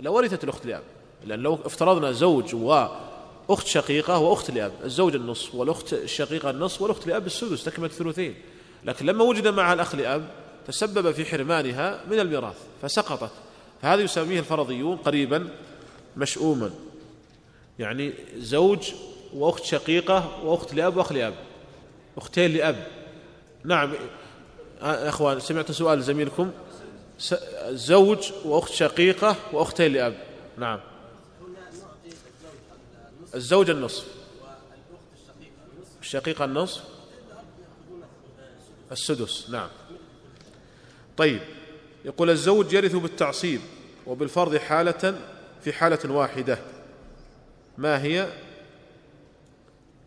لورثت الأخت لأب. لأن لو افترضنا زوج وأخت شقيقة وأخت لأب الزوج النصف والأخت الشقيقة النصف والأخت لأب السدس تكمل الثلثين. لكن لما وجد معها الأخ لأب تسبب في حرمانها من الميراث فسقطت. فهذا يسميه الفرضيون قريبا مشؤوما. يعني زوج وأخت شقيقة وأخت لأب وأخ لأب أختين لأب. نعم يا أخوان سمعت سؤال زميلكم؟ زوج وأخت شقيقة وأختين لأب. نعم. الزوج النصف. الشقيقة النصف. السدس. نعم. طيب يقول الزوج يرث بالتعصيب وبالفرض حالة في حالة واحدة. ما هي؟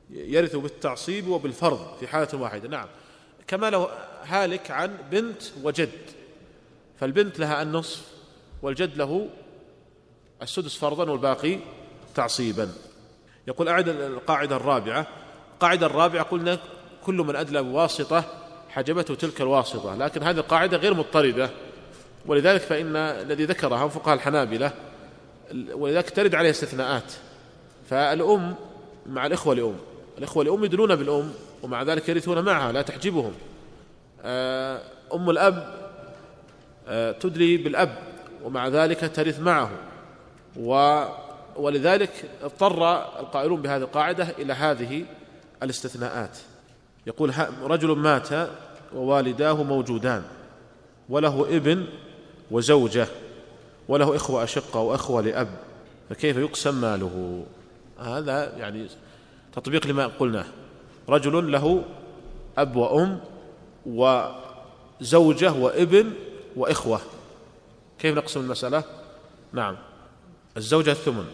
يرث بالتعصيب وبالفرض في حالة واحدة. نعم. كما لو هالك عن بنت وجد فالبنت لها النصف والجد له السدس فرضا والباقي تعصيبا. يقول أعد القاعدة الرابعة. القاعدة الرابعة قلنا كل من أدلى بواسطة حجبته تلك الواسطة لكن هذه القاعدة غير مضطردة. ولذلك فإن الذي ذكرها فقهاء الحنابلة ولذلك ترد عليه استثناءات. فالأم مع الإخوة لأم الإخوة لأم يدلون بالأم ومع ذلك يرثون معها لا تحجبهم. آه، أم الأب آه، تدلي بالأب ومع ذلك ترث معه. و ولذلك اضطر القائلون بهذه القاعدة إلى هذه الاستثناءات. يقول رجل مات ووالداه موجودان وله ابن وزوجة وله إخوة أشقة وأخوة لأب فكيف يقسم ماله؟ هذا يعني تطبيق لما قلناه. رجل له أب وأم وزوجة وابن وإخوة. كيف نقسم المسألة؟ نعم. الزوجة الثمن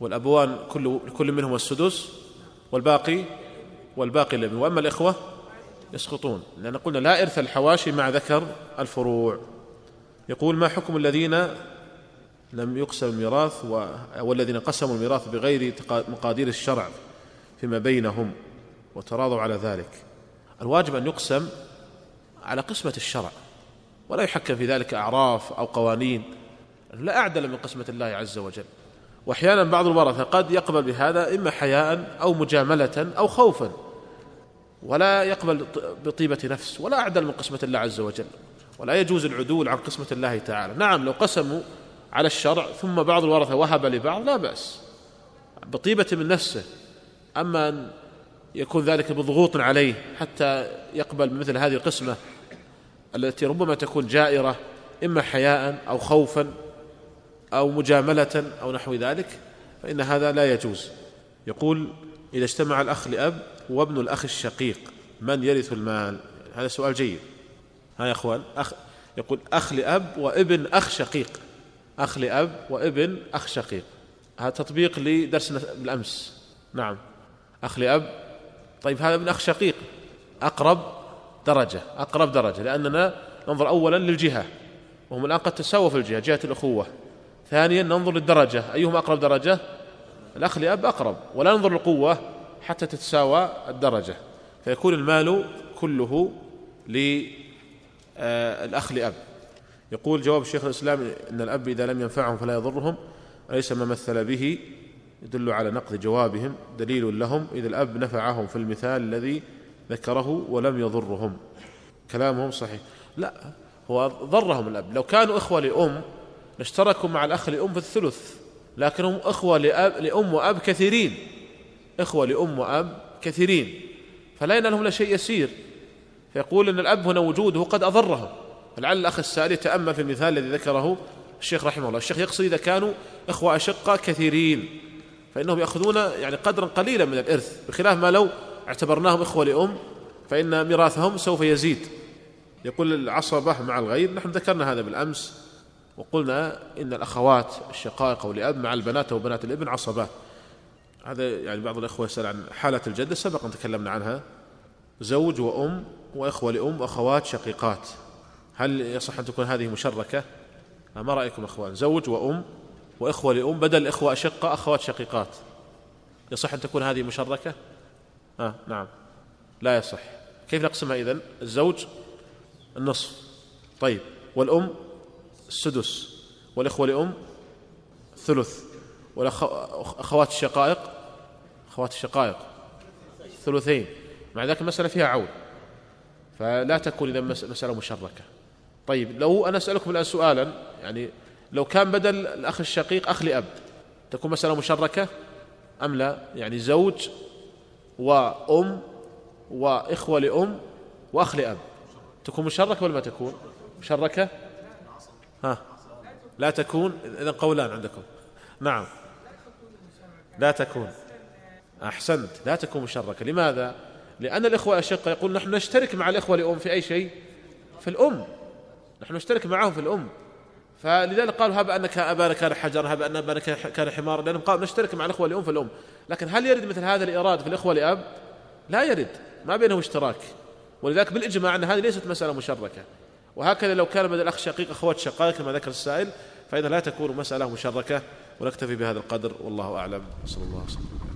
والأبوان كل, كل منهم السدس والباقي والباقي الابن وأما الإخوة؟ يسقطون. لأن قلنا لا إرث الحواشي مع ذكر الفروع. يقول ما حكم الذين لم يقسم الميراث والذين قسموا الميراث بغير مقادير الشرع فيما بينهم وتراضوا على ذلك؟ الواجب أن يقسم على قسمة الشرع ولا يحكم في ذلك أعراف أو قوانين. لا أعدل من قسمة الله عز وجل. وأحيانا بعض الورثة قد يقبل بهذا إما حياء أو مجاملة أو خوفا. ولا يقبل بطيبة نفس ولا أعدل من قسمة الله عز وجل ولا يجوز العدول عن قسمة الله تعالى. نعم لو قسموا على الشرع ثم بعض الورثة وهب لبعض لا بأس. بطيبة من نفسه أما أن يكون ذلك بضغوط عليه حتى يقبل مثل هذه القسمة التي ربما تكون جائرة إما حياء أو خوفا أو مجاملة أو نحو ذلك فإن هذا لا يجوز. يقول إذا اجتمع الأخ لأب وابن الأخ الشقيق من يرث المال؟ هذا سؤال جيد. ها يا أخوان أخ يقول أخ لأب وابن أخ شقيق. أخ لأب وابن أخ شقيق. هذا تطبيق لدرسنا بالأمس. نعم. أخ لأب طيب هذا ابن أخ شقيق. أقرب درجة أقرب درجة لأننا ننظر أولا للجهة وهم الآن قد تساووا في الجهة جهة الأخوة. ثانيا ننظر للدرجة أيهم أقرب درجة؟ الأخ لأب أقرب ولا ننظر للقوة. حتى تتساوى الدرجة. فيكون المال كله للأخ لأب. يقول جواب الشيخ الإسلام إن الأب إذا لم ينفعهم فلا يضرهم أليس ما مثل به؟ يدل على نقض جوابهم دليل لهم إذا الأب نفعهم في المثال الذي ذكره ولم يضرهم. كلامهم صحيح. لا هو ضرهم الأب. لو كانوا إخوة لأم اشتركوا مع الأخ لأم في الثلث لكنهم إخوة لأب لأم وأب كثيرين. إخوة لأم وأب كثيرين فلا ينالهم إلا شيء يسير. فيقول أن الأب هنا وجوده قد أضرهم. لعل الأخ السائل يتأمل في المثال الذي ذكره الشيخ رحمه الله. الشيخ يقصد إذا كانوا إخوة أشقة كثيرين فإنهم يأخذون يعني قدرا قليلا من الإرث بخلاف ما لو اعتبرناهم إخوة لأم فإن ميراثهم سوف يزيد. يقول العصبة مع الغير نحن ذكرنا هذا بالأمس وقلنا إن الأخوات الشقائق أو لأب مع البنات أو بنات الابن عصبات هذا يعني بعض الأخوة يسأل عن حالة الجدة سبق أن تكلمنا عنها. زوج وأم وإخوة لأم وأخوات شقيقات. هل يصح أن تكون هذه مشركة؟ ما رأيكم أخوان؟ زوج وأم وإخوة لأم بدل إخوة أشقة أخوات شقيقات. يصح أن تكون هذه مشركة؟ آه نعم. لا يصح. كيف نقسمها إذن؟ الزوج النصف. طيب. والأم السدس. والإخوة لأم ثلث والأخوات الشقائق أخوات الشقائق ثلثين. مع ذلك المسألة فيها عون. فلا تكون إذا مسألة مشركة. طيب لو أنا أسألكم الآن سؤالا يعني لو كان بدل الأخ الشقيق أخ لأب تكون مسألة مشركة أم لا؟ يعني زوج وأم وإخوة لأم وأخ لأب. تكون مشركة ولا ما تكون؟ مشركة؟ ها لا تكون. إذا قولان عندكم. نعم. لا تكون. أحسنت. لا تكون مشركة. لماذا؟ لأن الإخوة الأشقة يقول نحن نشترك مع الإخوة لأم في أي شيء؟ في الأم. نحن نشترك معهم في الأم. فلذلك قالوا هب أنك أبانا كان حجر هب أن أبانا كان حمار لأنهم قالوا نشترك مع الإخوة لأم في الأم. لكن هل يرد مثل هذا الإيراد في الإخوة لأب؟ لا يرد. ما بينهم اشتراك. ولذلك بالإجماع أن هذه ليست مسألة مشركة. وهكذا لو كان بدل الأخ شقيق أخوات شقائق كما ذكر السائل فإذا لا تكون مسألة مشركة. ونكتفي بهذا القدر والله أعلم. صلى الله عليه وسلم.